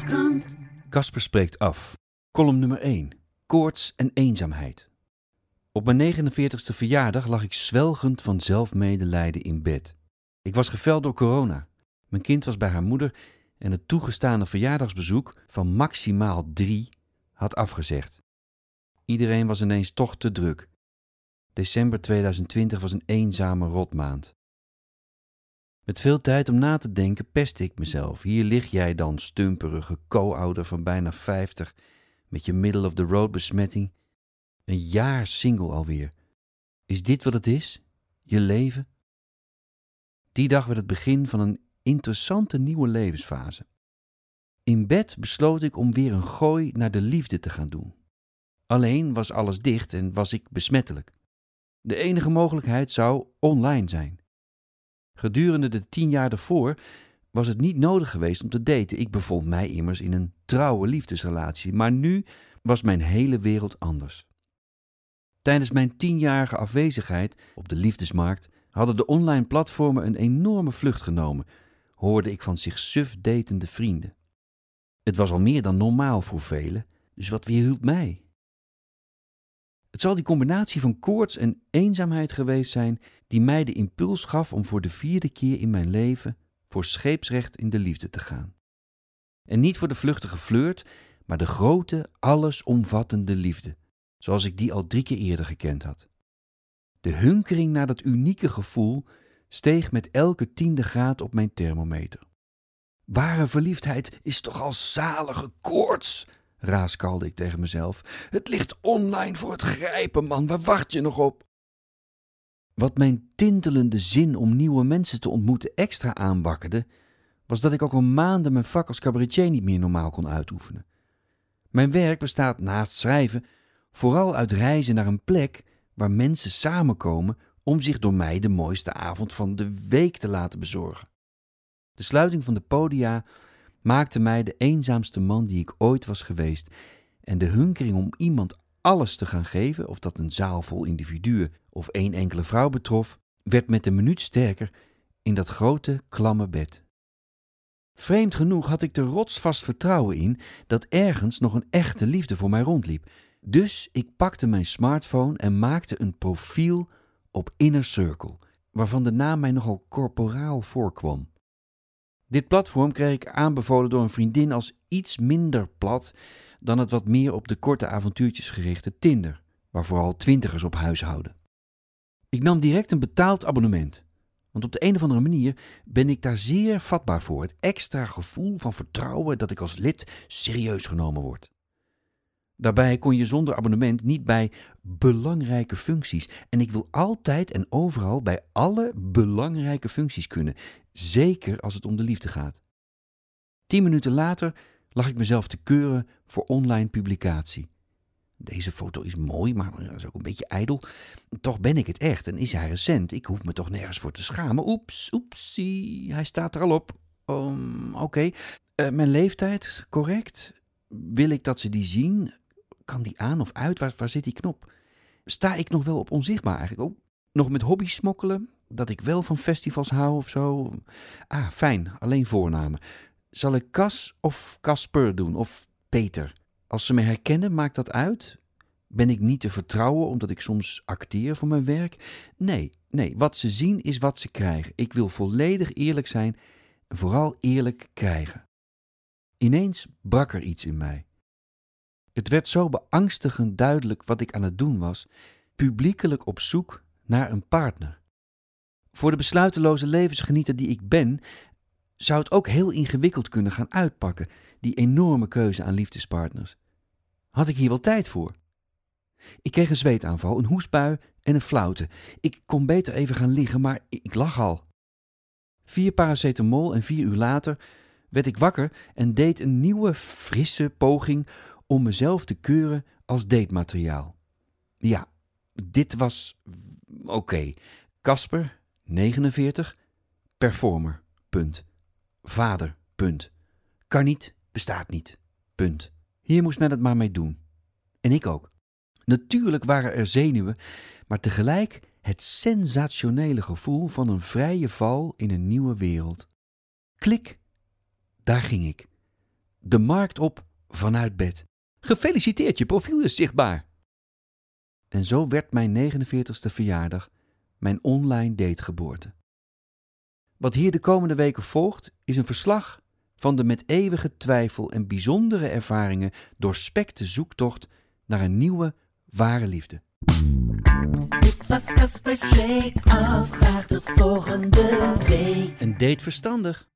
Volkskrant. Casper spreekt af. Column nummer 1. Koorts en eenzaamheid. Op mijn 49ste verjaardag lag ik zwelgend van zelfmedelijden in bed. Ik was geveld door corona. Mijn kind was bij haar moeder en het toegestane verjaardagsbezoek van maximaal drie had afgezegd. Iedereen was ineens toch te druk. December 2020 was een eenzame rotmaand. Met veel tijd om na te denken pestte ik mezelf. Hier lig jij dan, stumperige co-ouder van bijna 50, met je middle-of-the-road besmetting. Een jaar single alweer. Is dit wat het is? Je leven? Die dag werd het begin van een interessante nieuwe levensfase. In bed besloot ik om weer een gooi naar de liefde te gaan doen. Alleen was alles dicht en was ik besmettelijk. De enige mogelijkheid zou online zijn. Gedurende de tien jaar daarvoor was het niet nodig geweest om te daten. Ik bevond mij immers in een trouwe liefdesrelatie, maar nu was mijn hele wereld anders. Tijdens mijn tienjarige afwezigheid op de liefdesmarkt hadden de online platformen een enorme vlucht genomen, hoorde ik van zich suf datende vrienden. Het was al meer dan normaal voor velen, dus wat weerhield mij? Het zal die combinatie van koorts en eenzaamheid geweest zijn die mij de impuls gaf om voor de vierde keer in mijn leven voor scheepsrecht in de liefde te gaan. En niet voor de vluchtige flirt, maar de grote, allesomvattende liefde, zoals ik die al drie keer eerder gekend had. De hunkering naar dat unieke gevoel steeg met elke tiende graad op mijn thermometer. Ware verliefdheid is toch al zalige koorts, raaskalde ik tegen mezelf. Het ligt online voor het grijpen, man. Waar wacht je nog op? Wat mijn tintelende zin om nieuwe mensen te ontmoeten extra aanwakkerde, was dat ik ook al maanden mijn vak als cabaretier niet meer normaal kon uitoefenen. Mijn werk bestaat naast schrijven vooral uit reizen naar een plek waar mensen samenkomen om zich door mij de mooiste avond van de week te laten bezorgen. De sluiting van de podia maakte mij de eenzaamste man die ik ooit was geweest. En de hunkering om iemand alles te gaan geven, of dat een zaal vol individuen of één enkele vrouw betrof, werd met de minuut sterker in dat grote, klamme bed. Vreemd genoeg had ik er rotsvast vertrouwen in dat ergens nog een echte liefde voor mij rondliep. Dus ik pakte mijn smartphone en maakte een profiel op Inner Circle, waarvan de naam mij nogal corporaal voorkwam. Dit platform kreeg ik aanbevolen door een vriendin als iets minder plat dan het wat meer op de korte avontuurtjes gerichte Tinder, waar vooral twintigers op huishouden. Ik nam direct een betaald abonnement, want op de een of andere manier ben ik daar zeer vatbaar voor. Het extra gevoel van vertrouwen dat ik als lid serieus genomen word. Daarbij kon je zonder abonnement niet bij belangrijke functies. En ik wil altijd en overal bij alle belangrijke functies kunnen, zeker als het om de liefde gaat. Tien minuten later lag ik mezelf te keuren voor online publicatie. Deze foto is mooi, maar dat is ook een beetje ijdel. Toch ben ik het echt en is hij recent. Ik hoef me toch nergens voor te schamen. Oeps, oepsie, hij staat er al op. Um, Oké, eh, mijn leeftijd, correct. Wil ik dat ze die zien? Kan die aan of uit? Waar, zit die knop? Sta ik nog wel op onzichtbaar eigenlijk? Oh, nog met hobby smokkelen? Dat ik wel van festivals hou of zo? Ah, fijn, alleen voornamen. Zal ik Cas of Casper doen? Of Peter? Als ze me herkennen, maakt dat uit? Ben ik niet te vertrouwen omdat ik soms acteer voor mijn werk? Nee, nee, wat ze zien is wat ze krijgen. Ik wil volledig eerlijk zijn en vooral eerlijk krijgen. Ineens brak er iets in mij. Het werd zo beangstigend duidelijk wat ik aan het doen was, publiekelijk op zoek naar een partner. Voor de besluiteloze levensgenieter die ik ben, zou het ook heel ingewikkeld kunnen gaan uitpakken, die enorme keuze aan liefdespartners. Had ik hier wel tijd voor? Ik kreeg een zweetaanval, een hoestbui en een flauwte. Ik kon beter even gaan liggen, maar ik lag al. Vier paracetamol en vier uur later werd ik wakker en deed een nieuwe, frisse poging om mezelf te keuren als datemateriaal. Ja, dit was. Oké. Casper, 49. Performer. Punt. Vader. Punt. Kan niet, bestaat niet. Punt. Hier moest men het maar mee doen. En ik ook. Natuurlijk waren er zenuwen, maar tegelijk het sensationele gevoel van een vrije val in een nieuwe wereld. Klik, daar ging ik. De markt op vanuit bed. Gefeliciteerd, je profiel is zichtbaar. En zo werd mijn 49ste verjaardag mijn online dategeboorte. Wat hier de komende weken volgt, is een verslag van de met eeuwige twijfel en bijzondere ervaringen doorspekte zoektocht naar een nieuwe, ware liefde. Dit was Casper Sleek. Afvraag tot volgende week. Een date verstandig.